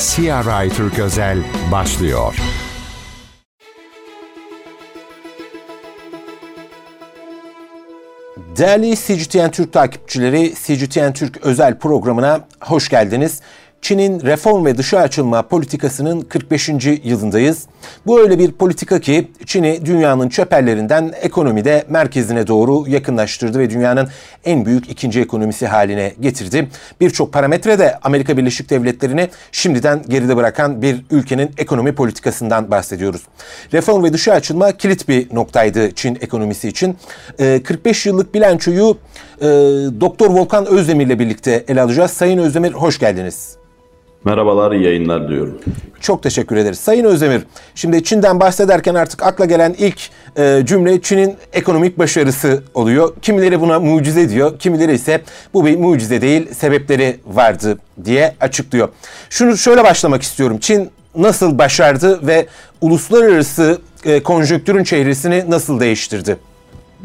CRI Türk Özel başlıyor. Değerli CGTN Türk takipçileri, CGTN Türk özel programına hoş geldiniz. Çin'in reform ve dışa açılma politikasının 45. yılındayız. Bu öyle bir politika ki Çin'i dünyanın çöperlerinden ekonomide merkezine doğru yakınlaştırdı ve dünyanın en büyük ikinci ekonomisi haline getirdi. Birçok parametrede Amerika Birleşik Devletleri'ni şimdiden geride bırakan bir ülkenin ekonomi politikasından bahsediyoruz. Reform ve dışa açılma kilit bir noktaydı Çin ekonomisi için. 45 ee, yıllık bilançoyu e, Doktor Volkan Özdemir'le birlikte ele alacağız. Sayın Özdemir hoş geldiniz. Merhabalar, iyi yayınlar diyorum. Çok teşekkür ederiz. Sayın Özdemir, şimdi Çin'den bahsederken artık akla gelen ilk e, cümle Çin'in ekonomik başarısı oluyor. Kimileri buna mucize diyor, kimileri ise bu bir mucize değil, sebepleri vardı diye açıklıyor. Şunu şöyle başlamak istiyorum. Çin nasıl başardı ve uluslararası e, konjonktürün çehresini nasıl değiştirdi?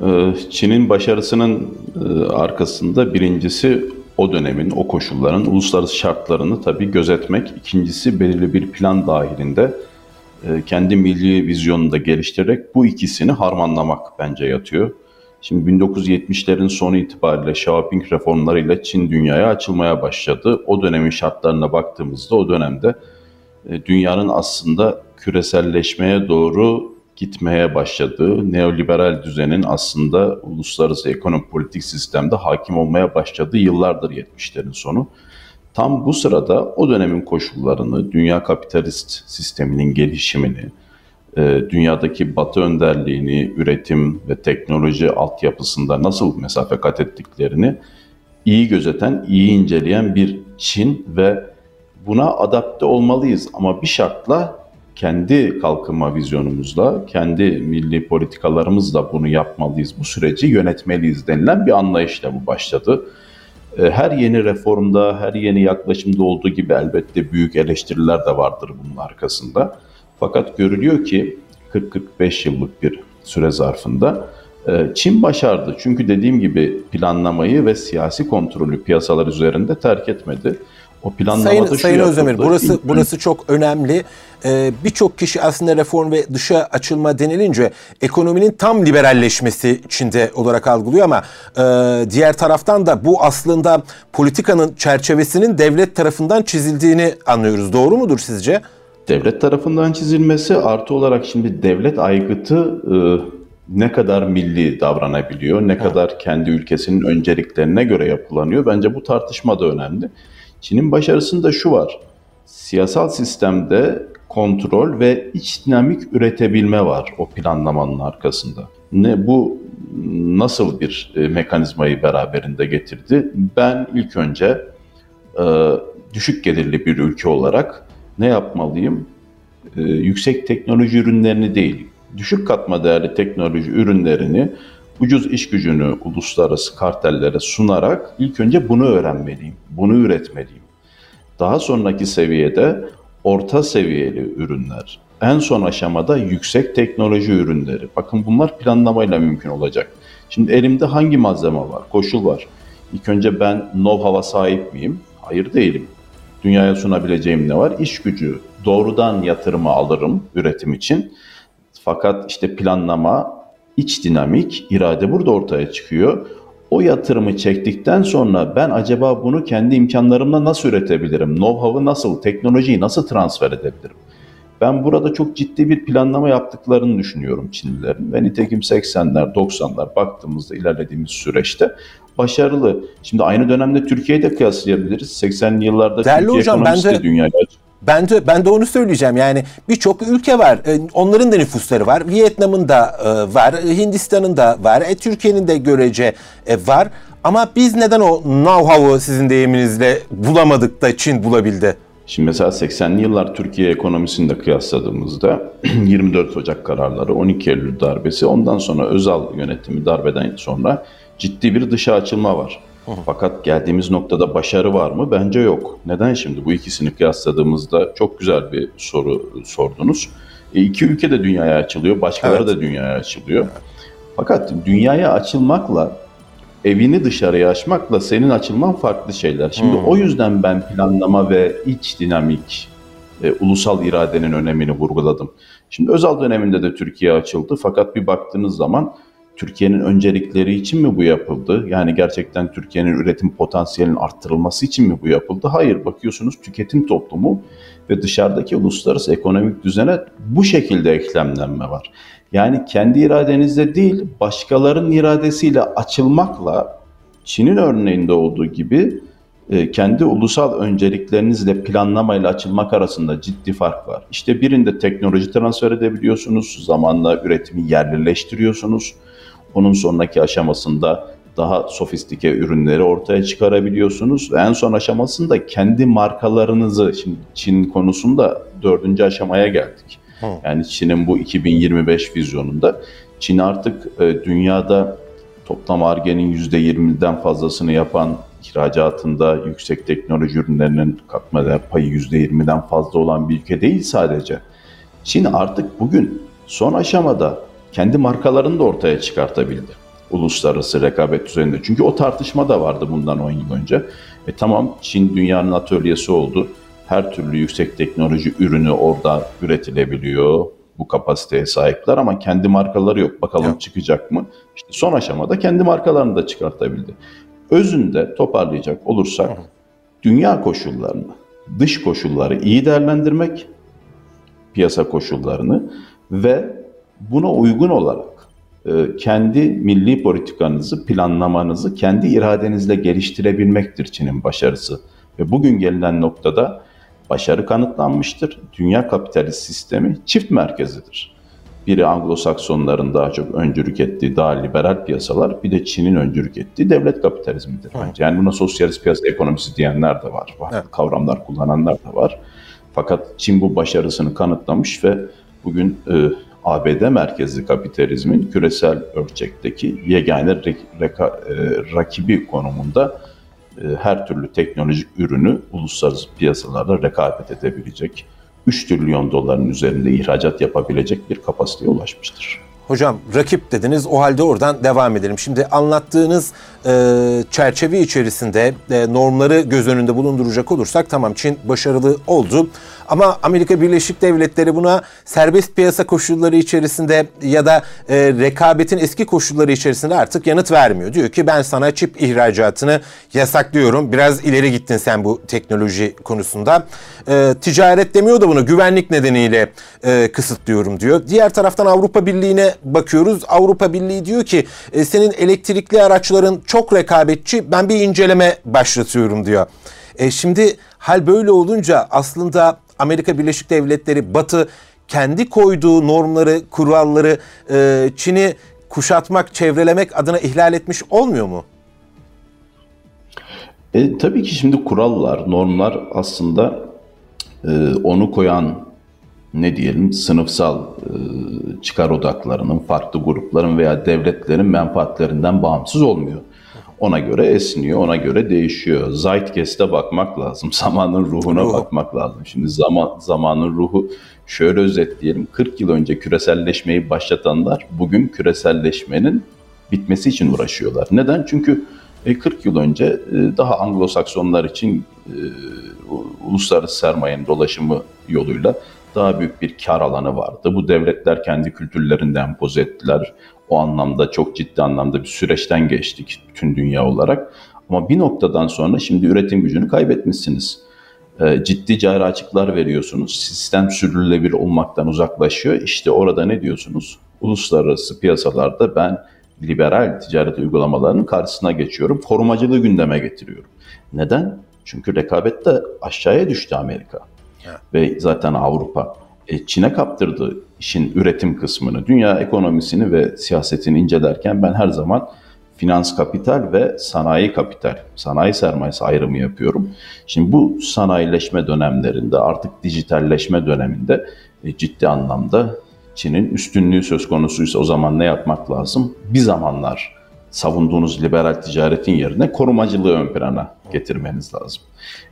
Ee, Çin'in başarısının e, arkasında birincisi o dönemin, o koşulların uluslararası şartlarını tabii gözetmek. İkincisi belirli bir plan dahilinde e, kendi milli vizyonunu da geliştirerek bu ikisini harmanlamak bence yatıyor. Şimdi 1970'lerin sonu itibariyle Xiaoping reformlarıyla Çin dünyaya açılmaya başladı. O dönemin şartlarına baktığımızda o dönemde e, dünyanın aslında küreselleşmeye doğru gitmeye başladığı, neoliberal düzenin aslında uluslararası ekonomi politik sistemde hakim olmaya başladığı yıllardır 70'lerin sonu. Tam bu sırada o dönemin koşullarını, dünya kapitalist sisteminin gelişimini, e, dünyadaki batı önderliğini, üretim ve teknoloji altyapısında nasıl mesafe kat ettiklerini iyi gözeten, iyi inceleyen bir Çin ve buna adapte olmalıyız ama bir şartla kendi kalkınma vizyonumuzla, kendi milli politikalarımızla bunu yapmalıyız, bu süreci yönetmeliyiz denilen bir anlayışla bu başladı. E, her yeni reformda, her yeni yaklaşımda olduğu gibi elbette büyük eleştiriler de vardır bunun arkasında. Fakat görülüyor ki 40-45 yıllık bir süre zarfında e, Çin başardı. Çünkü dediğim gibi planlamayı ve siyasi kontrolü piyasalar üzerinde terk etmedi. O planlamada Sayın, Sayın Özdemir burası burası çok önemli. Ee, Birçok kişi aslında reform ve dışa açılma denilince ekonominin tam liberalleşmesi içinde olarak algılıyor ama e, diğer taraftan da bu aslında politikanın çerçevesinin devlet tarafından çizildiğini anlıyoruz. Doğru mudur sizce? Devlet tarafından çizilmesi artı olarak şimdi devlet aygıtı e, ne kadar milli davranabiliyor, ne kadar kendi ülkesinin önceliklerine göre yapılanıyor. Bence bu tartışma da önemli. Çin'in başarısında şu var. Siyasal sistemde kontrol ve iç dinamik üretebilme var o planlamanın arkasında. Ne bu nasıl bir e, mekanizmayı beraberinde getirdi? Ben ilk önce e, düşük gelirli bir ülke olarak ne yapmalıyım? E, yüksek teknoloji ürünlerini değil, düşük katma değerli teknoloji ürünlerini ucuz iş gücünü uluslararası kartellere sunarak ilk önce bunu öğrenmeliyim, bunu üretmeliyim. Daha sonraki seviyede orta seviyeli ürünler, en son aşamada yüksek teknoloji ürünleri. Bakın bunlar planlamayla mümkün olacak. Şimdi elimde hangi malzeme var, koşul var? İlk önce ben know-how'a sahip miyim? Hayır değilim. Dünyaya sunabileceğim ne var? İş gücü. Doğrudan yatırımı alırım üretim için. Fakat işte planlama, iç dinamik, irade burada ortaya çıkıyor. O yatırımı çektikten sonra ben acaba bunu kendi imkanlarımla nasıl üretebilirim? Know-how'ı nasıl, teknolojiyi nasıl transfer edebilirim? Ben burada çok ciddi bir planlama yaptıklarını düşünüyorum Çinlilerin ve nitekim 80'ler, 90'lar baktığımızda ilerlediğimiz süreçte başarılı. Şimdi aynı dönemde Türkiye'yi de kıyaslayabiliriz. 80'li yıllarda Değerli Türkiye hocam, ekonomisi bence... de dünyayla ben de, ben de onu söyleyeceğim. Yani birçok ülke var. E, onların da nüfusları var. Vietnam'ın da e, var. Hindistan'ın da var. E, Türkiye'nin de görece e, var. Ama biz neden o know-how'u sizin deyiminizle bulamadık da Çin bulabildi? Şimdi mesela 80'li yıllar Türkiye ekonomisini de kıyasladığımızda 24 Ocak kararları, 12 Eylül darbesi, ondan sonra Özal yönetimi darbeden sonra ciddi bir dışa açılma var. Fakat geldiğimiz noktada başarı var mı? Bence yok. Neden şimdi? Bu ikisini kıyasladığımızda çok güzel bir soru sordunuz. E, iki ülke de dünyaya açılıyor, başkaları evet. da dünyaya açılıyor. Fakat dünyaya açılmakla evini dışarıya açmakla senin açılman farklı şeyler. Şimdi hmm. o yüzden ben planlama ve iç dinamik e, ulusal iradenin önemini vurguladım. Şimdi Özal döneminde de Türkiye açıldı fakat bir baktığınız zaman Türkiye'nin öncelikleri için mi bu yapıldı? Yani gerçekten Türkiye'nin üretim potansiyelinin arttırılması için mi bu yapıldı? Hayır, bakıyorsunuz tüketim toplumu ve dışarıdaki uluslararası ekonomik düzene bu şekilde eklemlenme var. Yani kendi iradenizle değil, başkalarının iradesiyle açılmakla Çin'in örneğinde olduğu gibi e, kendi ulusal önceliklerinizle planlamayla açılmak arasında ciddi fark var. İşte birinde teknoloji transfer edebiliyorsunuz, zamanla üretimi yerlileştiriyorsunuz. Onun sonraki aşamasında daha sofistike ürünleri ortaya çıkarabiliyorsunuz. Ve en son aşamasında kendi markalarınızı, şimdi Çin konusunda dördüncü aşamaya geldik. Yani Çin'in bu 2025 vizyonunda Çin artık e, dünyada toplam argenin %20'den fazlasını yapan ihracatında yüksek teknoloji ürünlerinin katma değer payı %20'den fazla olan bir ülke değil sadece. Çin artık bugün son aşamada kendi markalarını da ortaya çıkartabildi. Uluslararası rekabet düzeninde. Çünkü o tartışma da vardı bundan 10 yıl önce. E tamam Çin dünyanın atölyesi oldu. Her türlü yüksek teknoloji ürünü orada üretilebiliyor. Bu kapasiteye sahipler ama kendi markaları yok. Bakalım yok. çıkacak mı? İşte son aşamada kendi markalarını da çıkartabildi. Özünde toparlayacak olursak dünya koşullarını, dış koşulları iyi değerlendirmek, piyasa koşullarını ve buna uygun olarak e, kendi milli politikanızı, planlamanızı kendi iradenizle geliştirebilmektir Çin'in başarısı. Ve bugün gelinen noktada başarı kanıtlanmıştır. Dünya kapitalist sistemi çift merkezidir. Biri Anglo-Saksonların daha çok öncülük ettiği daha liberal piyasalar, bir de Çin'in öncülük ettiği devlet kapitalizmidir bence. Yani buna sosyalist piyasa ekonomisi diyenler de var, evet. kavramlar kullananlar da var. Fakat Çin bu başarısını kanıtlamış ve bugün e, ABD merkezli kapitalizmin küresel ölçekteki yegane reka, e, rakibi konumunda e, her türlü teknolojik ürünü uluslararası piyasalarda rekabet edebilecek, 3 trilyon doların üzerinde ihracat yapabilecek bir kapasiteye ulaşmıştır. Hocam rakip dediniz o halde oradan devam edelim. Şimdi anlattığınız e, çerçeve içerisinde e, normları göz önünde bulunduracak olursak tamam Çin başarılı oldu. Ama Amerika Birleşik Devletleri buna serbest piyasa koşulları içerisinde ya da e, rekabetin eski koşulları içerisinde artık yanıt vermiyor. Diyor ki ben sana çip ihracatını yasaklıyorum. Biraz ileri gittin sen bu teknoloji konusunda. E, ticaret demiyor da bunu güvenlik nedeniyle e, kısıtlıyorum diyor. Diğer taraftan Avrupa Birliği'ne bakıyoruz. Avrupa Birliği diyor ki e, senin elektrikli araçların çok rekabetçi ben bir inceleme başlatıyorum diyor. E, şimdi hal böyle olunca aslında Amerika Birleşik Devletleri Batı kendi koyduğu normları, kuralları e, Çin'i kuşatmak, çevrelemek adına ihlal etmiş olmuyor mu? E, tabii ki şimdi kurallar, normlar aslında e, onu koyan ne diyelim sınıfsal e, çıkar odaklarının, farklı grupların veya devletlerin menfaatlerinden bağımsız olmuyor. Ona göre esniyor, ona göre değişiyor. Zeitgeist'e bakmak lazım, zamanın ruhuna Ruh. bakmak lazım. Şimdi zaman zamanın ruhu şöyle özetleyelim. 40 yıl önce küreselleşmeyi başlatanlar bugün küreselleşmenin bitmesi için uğraşıyorlar. Neden? Çünkü 40 e, yıl önce e, daha Anglo-Saksonlar için e, uluslararası sermayenin dolaşımı yoluyla daha büyük bir kar alanı vardı. Bu devletler kendi kültürlerinden empoze ettiler. O anlamda çok ciddi anlamda bir süreçten geçtik bütün dünya olarak. Ama bir noktadan sonra şimdi üretim gücünü kaybetmişsiniz. E, ciddi cari açıklar veriyorsunuz. Sistem sürdürülebilir olmaktan uzaklaşıyor. İşte orada ne diyorsunuz? Uluslararası piyasalarda ben liberal ticaret uygulamalarının karşısına geçiyorum. Korumacılığı gündeme getiriyorum. Neden? Çünkü rekabette aşağıya düştü Amerika. Evet. Ve zaten Avrupa. E, Çin'e kaptırdı işin üretim kısmını. Dünya ekonomisini ve siyasetini incelerken ben her zaman finans kapital ve sanayi kapital, sanayi sermayesi ayrımı yapıyorum. Şimdi bu sanayileşme dönemlerinde artık dijitalleşme döneminde e, ciddi anlamda Çin'in üstünlüğü söz konusuysa o zaman ne yapmak lazım? Bir zamanlar savunduğunuz liberal ticaretin yerine korumacılığı ön plana getirmeniz lazım.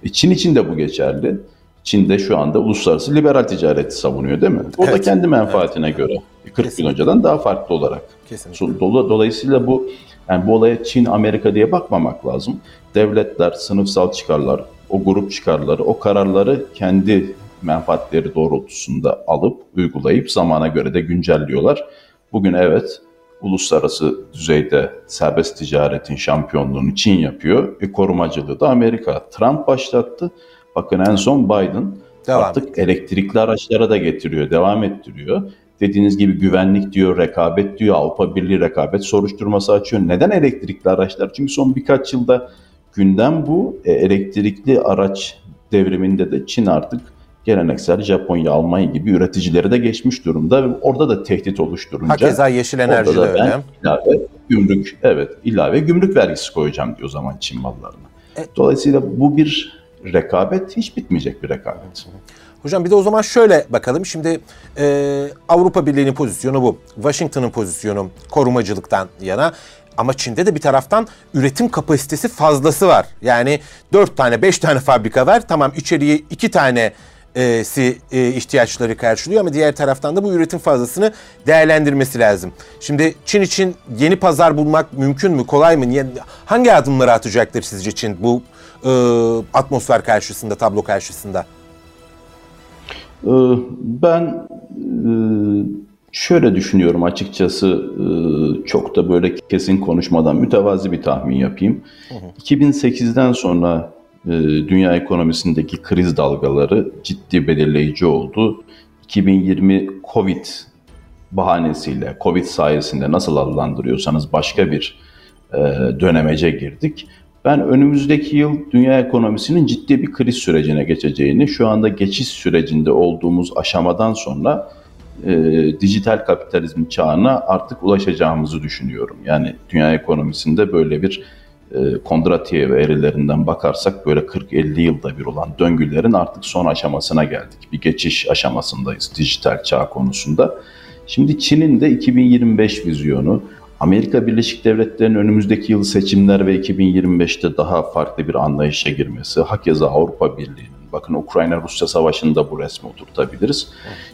E Çin için de bu geçerli. Çin de şu anda uluslararası liberal ticareti savunuyor değil mi? O evet. da kendi menfaatine evet. göre 40 Kesinlikle. gün önceden daha farklı olarak. Kesinlikle. Dolayısıyla bu yani bu olaya Çin, Amerika diye bakmamak lazım. Devletler, sınıfsal çıkarlar, o grup çıkarları, o kararları kendi menfaatleri doğrultusunda alıp uygulayıp zamana göre de güncelliyorlar. Bugün evet uluslararası düzeyde serbest ticaretin şampiyonluğunu Çin yapıyor. E, korumacılığı da Amerika. Trump başlattı. Bakın en son Biden Devam artık et. elektrikli araçlara da getiriyor, devam ettiriyor. Dediğiniz gibi güvenlik diyor, rekabet diyor, Avrupa Birliği rekabet soruşturması açıyor. Neden elektrikli araçlar? Çünkü son birkaç yılda gündem bu. E, elektrikli araç devriminde de Çin artık geleneksel Japonya, Almanya gibi üreticileri de geçmiş durumda. Orada da tehdit oluşturunca. Hakeza yeşil enerji de öyle. ilave gümrük, evet ilave gümrük vergisi koyacağım diyor o zaman Çin mallarına. E, Dolayısıyla bu bir rekabet hiç bitmeyecek bir rekabet. Hocam bir de o zaman şöyle bakalım. Şimdi e, Avrupa Birliği'nin pozisyonu bu. Washington'ın pozisyonu korumacılıktan yana. Ama Çin'de de bir taraftan üretim kapasitesi fazlası var. Yani 4 tane 5 tane fabrika var. Tamam içeriye 2 tane si, e, ihtiyaçları karşılıyor ama diğer taraftan da bu üretim fazlasını değerlendirmesi lazım. Şimdi Çin için yeni pazar bulmak mümkün mü, kolay mı? Niye, hangi adımları atacaktır sizce Çin bu e, atmosfer karşısında, tablo karşısında? Ee, ben e, şöyle düşünüyorum açıkçası e, çok da böyle kesin konuşmadan mütevazi bir tahmin yapayım. Hı hı. 2008'den sonra e, dünya ekonomisindeki kriz dalgaları ciddi belirleyici oldu. 2020 Covid bahanesiyle, Covid sayesinde nasıl adlandırıyorsanız başka bir dönemece girdik. Ben önümüzdeki yıl dünya ekonomisinin ciddi bir kriz sürecine geçeceğini, şu anda geçiş sürecinde olduğumuz aşamadan sonra e, dijital kapitalizm çağına artık ulaşacağımızı düşünüyorum. Yani dünya ekonomisinde böyle bir e, Kondratyev erilerinden bakarsak böyle 40-50 yılda bir olan döngülerin artık son aşamasına geldik. Bir geçiş aşamasındayız dijital çağ konusunda. Şimdi Çin'in de 2025 vizyonu, Amerika Birleşik Devletleri'nin önümüzdeki yıl seçimler ve 2025'te daha farklı bir anlayışa girmesi, hakeza Avrupa Birliği'nin, bakın Ukrayna-Rusya savaşında bu resmi oturtabiliriz.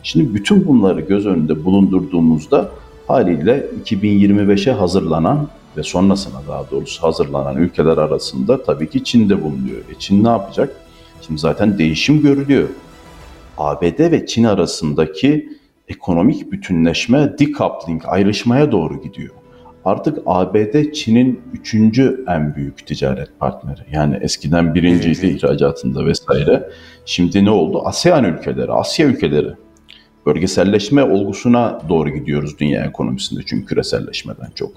Şimdi bütün bunları göz önünde bulundurduğumuzda haliyle 2025'e hazırlanan ve sonrasına daha doğrusu hazırlanan ülkeler arasında tabii ki Çin de bulunuyor. E Çin ne yapacak? Şimdi zaten değişim görülüyor. ABD ve Çin arasındaki ekonomik bütünleşme, decoupling, ayrışmaya doğru gidiyor artık ABD Çin'in üçüncü en büyük ticaret partneri. Yani eskiden birinciydi ihracatında vesaire. Şimdi ne oldu? ASEAN ülkeleri, Asya ülkeleri. Bölgeselleşme olgusuna doğru gidiyoruz dünya ekonomisinde çünkü küreselleşmeden çok.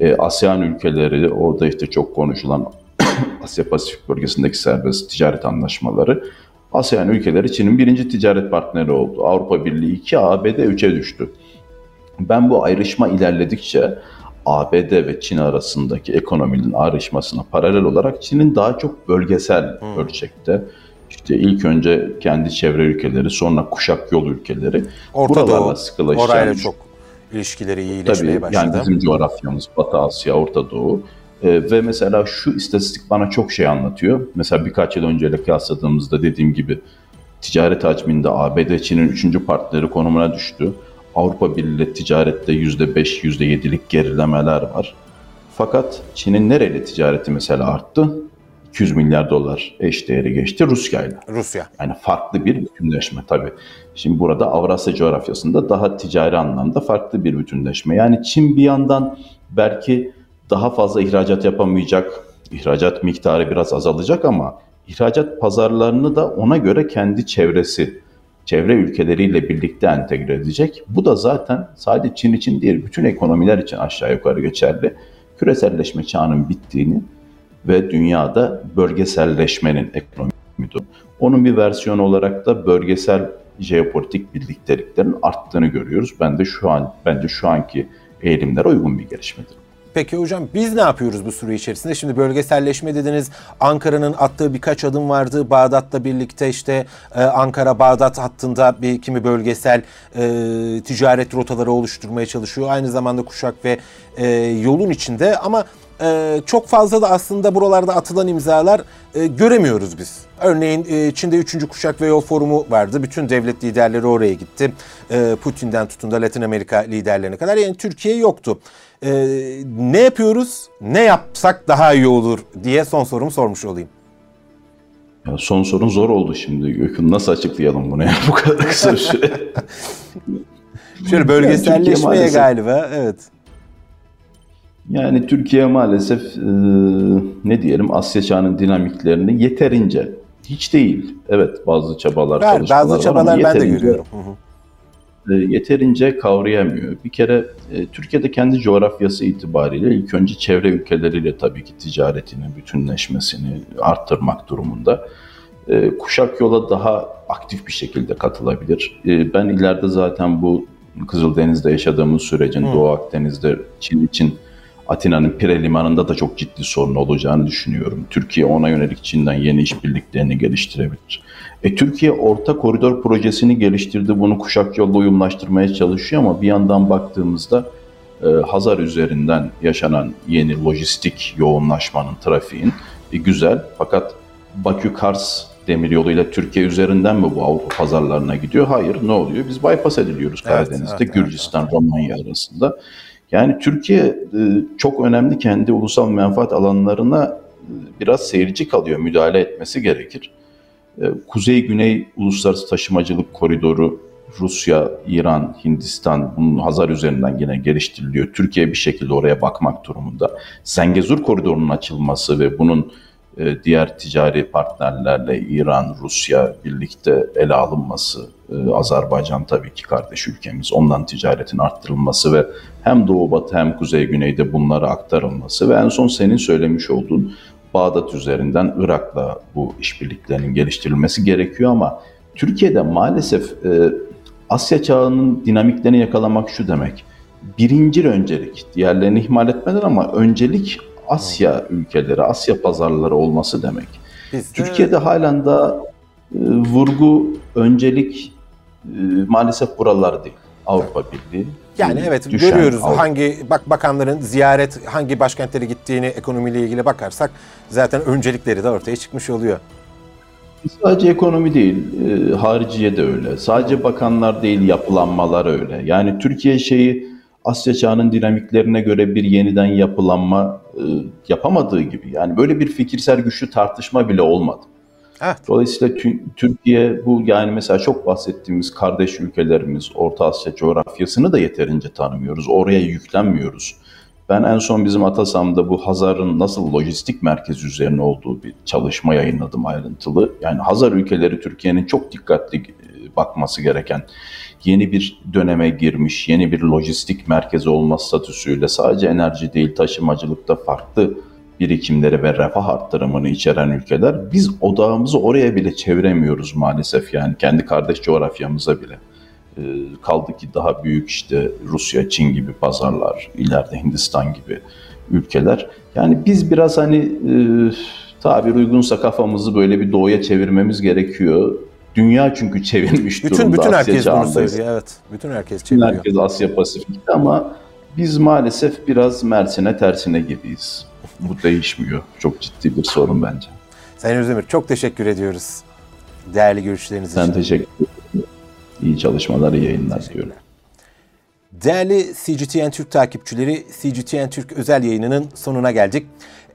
Ee, ASEAN ülkeleri, orada işte çok konuşulan Asya Pasifik bölgesindeki serbest ticaret anlaşmaları. ASEAN ülkeleri Çin'in birinci ticaret partneri oldu. Avrupa Birliği 2, ABD 3'e düştü. Ben bu ayrışma ilerledikçe ABD ve Çin arasındaki ekonominin ayrışmasına paralel olarak Çin'in daha çok bölgesel hmm. ölçekte işte ilk önce kendi çevre ülkeleri sonra kuşak yol ülkeleri Orta buralarla Doğu, sıkılaşacağını çok ilişkileri iyileşmeye Tabii, başladı. Yani bizim coğrafyamız Batı Asya, Orta Doğu ee, ve mesela şu istatistik bana çok şey anlatıyor. Mesela birkaç yıl önceyle kıyasladığımızda dediğim gibi ticaret hacminde ABD Çin'in üçüncü partneri konumuna düştü. Avrupa Birliği ticarette %5, %7'lik gerilemeler var. Fakat Çin'in nereyle ticareti mesela arttı? 200 milyar dolar eş değeri geçti Rusya ile. Rusya. Yani farklı bir bütünleşme tabii. Şimdi burada Avrasya coğrafyasında daha ticari anlamda farklı bir bütünleşme. Yani Çin bir yandan belki daha fazla ihracat yapamayacak, ihracat miktarı biraz azalacak ama ihracat pazarlarını da ona göre kendi çevresi çevre ülkeleriyle birlikte entegre edecek. Bu da zaten sadece Çin için değil, bütün ekonomiler için aşağı yukarı geçerli. Küreselleşme çağının bittiğini ve dünyada bölgeselleşmenin ekonomi onun bir versiyonu olarak da bölgesel jeopolitik birlikteliklerin arttığını görüyoruz. Ben de şu an bence şu anki eğilimlere uygun bir gelişmedir. Peki hocam biz ne yapıyoruz bu süre içerisinde? Şimdi bölgeselleşme dediniz. Ankara'nın attığı birkaç adım vardı. Bağdat'la birlikte işte e, Ankara-Bağdat hattında bir kimi bölgesel e, ticaret rotaları oluşturmaya çalışıyor. Aynı zamanda kuşak ve e, yolun içinde ama e, çok fazla da aslında buralarda atılan imzalar e, göremiyoruz biz. Örneğin e, Çin'de 3. Kuşak ve Yol Forumu vardı. Bütün devlet liderleri oraya gitti. E, Putin'den tutun da Latin Amerika liderlerine kadar. Yani Türkiye yoktu e, ne yapıyoruz, ne yapsak daha iyi olur diye son sorumu sormuş olayım. Ya son sorun zor oldu şimdi. Gökhan nasıl açıklayalım bunu ya bu kadar kısa süre? Şöyle bölgeselleşmeye yani galiba evet. Yani Türkiye maalesef e, ne diyelim Asya çağının dinamiklerini yeterince hiç değil. Evet bazı çabalar var, çalışmalar bazı çabalar ben de görüyorum. Hı hı. E, yeterince kavrayamıyor. Bir kere e, Türkiye'de kendi coğrafyası itibariyle ilk önce çevre ülkeleriyle tabii ki ticaretini, bütünleşmesini arttırmak durumunda. E, kuşak yola daha aktif bir şekilde katılabilir. Ben ileride zaten bu Kızıldeniz'de yaşadığımız sürecin hmm. Doğu Akdeniz'de Çin için Atina'nın Pire Limanı'nda da çok ciddi sorun olacağını düşünüyorum. Türkiye ona yönelik Çin'den yeni işbirliklerini geliştirebilir. E, Türkiye orta koridor projesini geliştirdi. Bunu kuşak yolla uyumlaştırmaya çalışıyor ama bir yandan baktığımızda e, Hazar üzerinden yaşanan yeni lojistik yoğunlaşmanın, trafiğin e, güzel. Fakat Bakü-Kars demiryoluyla Türkiye üzerinden mi bu Avrupa pazarlarına gidiyor? Hayır. Ne oluyor? Biz bypass ediliyoruz Karadeniz'de, evet, Gürcistan, evet. Romanya arasında. Yani Türkiye e, çok önemli kendi ulusal menfaat alanlarına e, biraz seyirci kalıyor, müdahale etmesi gerekir. E, Kuzey-Güney uluslararası taşımacılık koridoru Rusya, İran, Hindistan bunun Hazar üzerinden yine geliştiriliyor. Türkiye bir şekilde oraya bakmak durumunda. Zengezur koridorunun açılması ve bunun e, diğer ticari partnerlerle İran, Rusya birlikte ele alınması, e, Azerbaycan tabii ki kardeş ülkemiz, ondan ticaretin arttırılması ve hem Doğu Batı hem Kuzey Güney'de bunlara aktarılması ve en son senin söylemiş olduğun Bağdat üzerinden Irak'la bu işbirliklerinin geliştirilmesi gerekiyor ama Türkiye'de maalesef e, Asya çağının dinamiklerini yakalamak şu demek. Birinci öncelik, diğerlerini ihmal etmeden ama öncelik Asya ülkeleri, Asya pazarları olması demek. Biz de... Türkiye'de halen da e, vurgu, öncelik e, maalesef buralar değil. Avrupa Birliği. Yani evet düşen, görüyoruz Avrupa. hangi bak bakanların ziyaret hangi başkentlere gittiğini ekonomiyle ilgili bakarsak zaten öncelikleri de ortaya çıkmış oluyor. Sadece ekonomi değil, e, hariciye de öyle. Sadece bakanlar değil, yapılanmalar öyle. Yani Türkiye şeyi Asya çağının dinamiklerine göre bir yeniden yapılanma e, yapamadığı gibi. Yani böyle bir fikirsel güçlü tartışma bile olmadı. Evet. Dolayısıyla Türkiye bu yani mesela çok bahsettiğimiz kardeş ülkelerimiz Orta Asya coğrafyasını da yeterince tanımıyoruz. Oraya yüklenmiyoruz. Ben en son bizim Atasam'da bu Hazar'ın nasıl lojistik merkez üzerine olduğu bir çalışma yayınladım ayrıntılı. Yani Hazar ülkeleri Türkiye'nin çok dikkatli e, bakması gereken yeni bir döneme girmiş, yeni bir lojistik merkezi olma statüsüyle sadece enerji değil taşımacılıkta farklı birikimleri ve refah arttırımını içeren ülkeler biz odağımızı oraya bile çeviremiyoruz maalesef yani kendi kardeş coğrafyamıza bile. Ee, kaldı ki daha büyük işte Rusya, Çin gibi pazarlar, ileride Hindistan gibi ülkeler. Yani biz biraz hani e, tabir uygunsa kafamızı böyle bir doğuya çevirmemiz gerekiyor. Dünya çünkü çevirmiş bütün, durumda. Bütün herkes bunu söylüyor evet. Bütün herkes çeviriyor. Bütün herkes Asya Pasifik'te ama biz maalesef biraz Mersin'e tersine gibiyiz. Bu değişmiyor. Çok ciddi bir sorun bence. Sayın Özdemir çok teşekkür ediyoruz. Değerli görüşleriniz ben için. Ben teşekkür ederim. İyi çalışmalar, iyi yayınlar diyorum. Değerli CGTN Türk takipçileri, CGTN Türk özel yayınının sonuna geldik.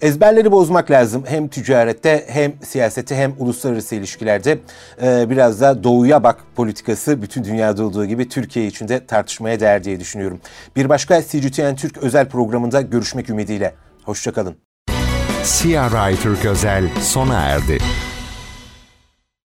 Ezberleri bozmak lazım hem ticarette hem siyasette hem uluslararası ilişkilerde. Ee, biraz da doğuya bak politikası bütün dünyada olduğu gibi Türkiye için de tartışmaya değer diye düşünüyorum. Bir başka CGTN Türk özel programında görüşmek ümidiyle. Hoşçakalın. CRI Türk Özel sona erdi.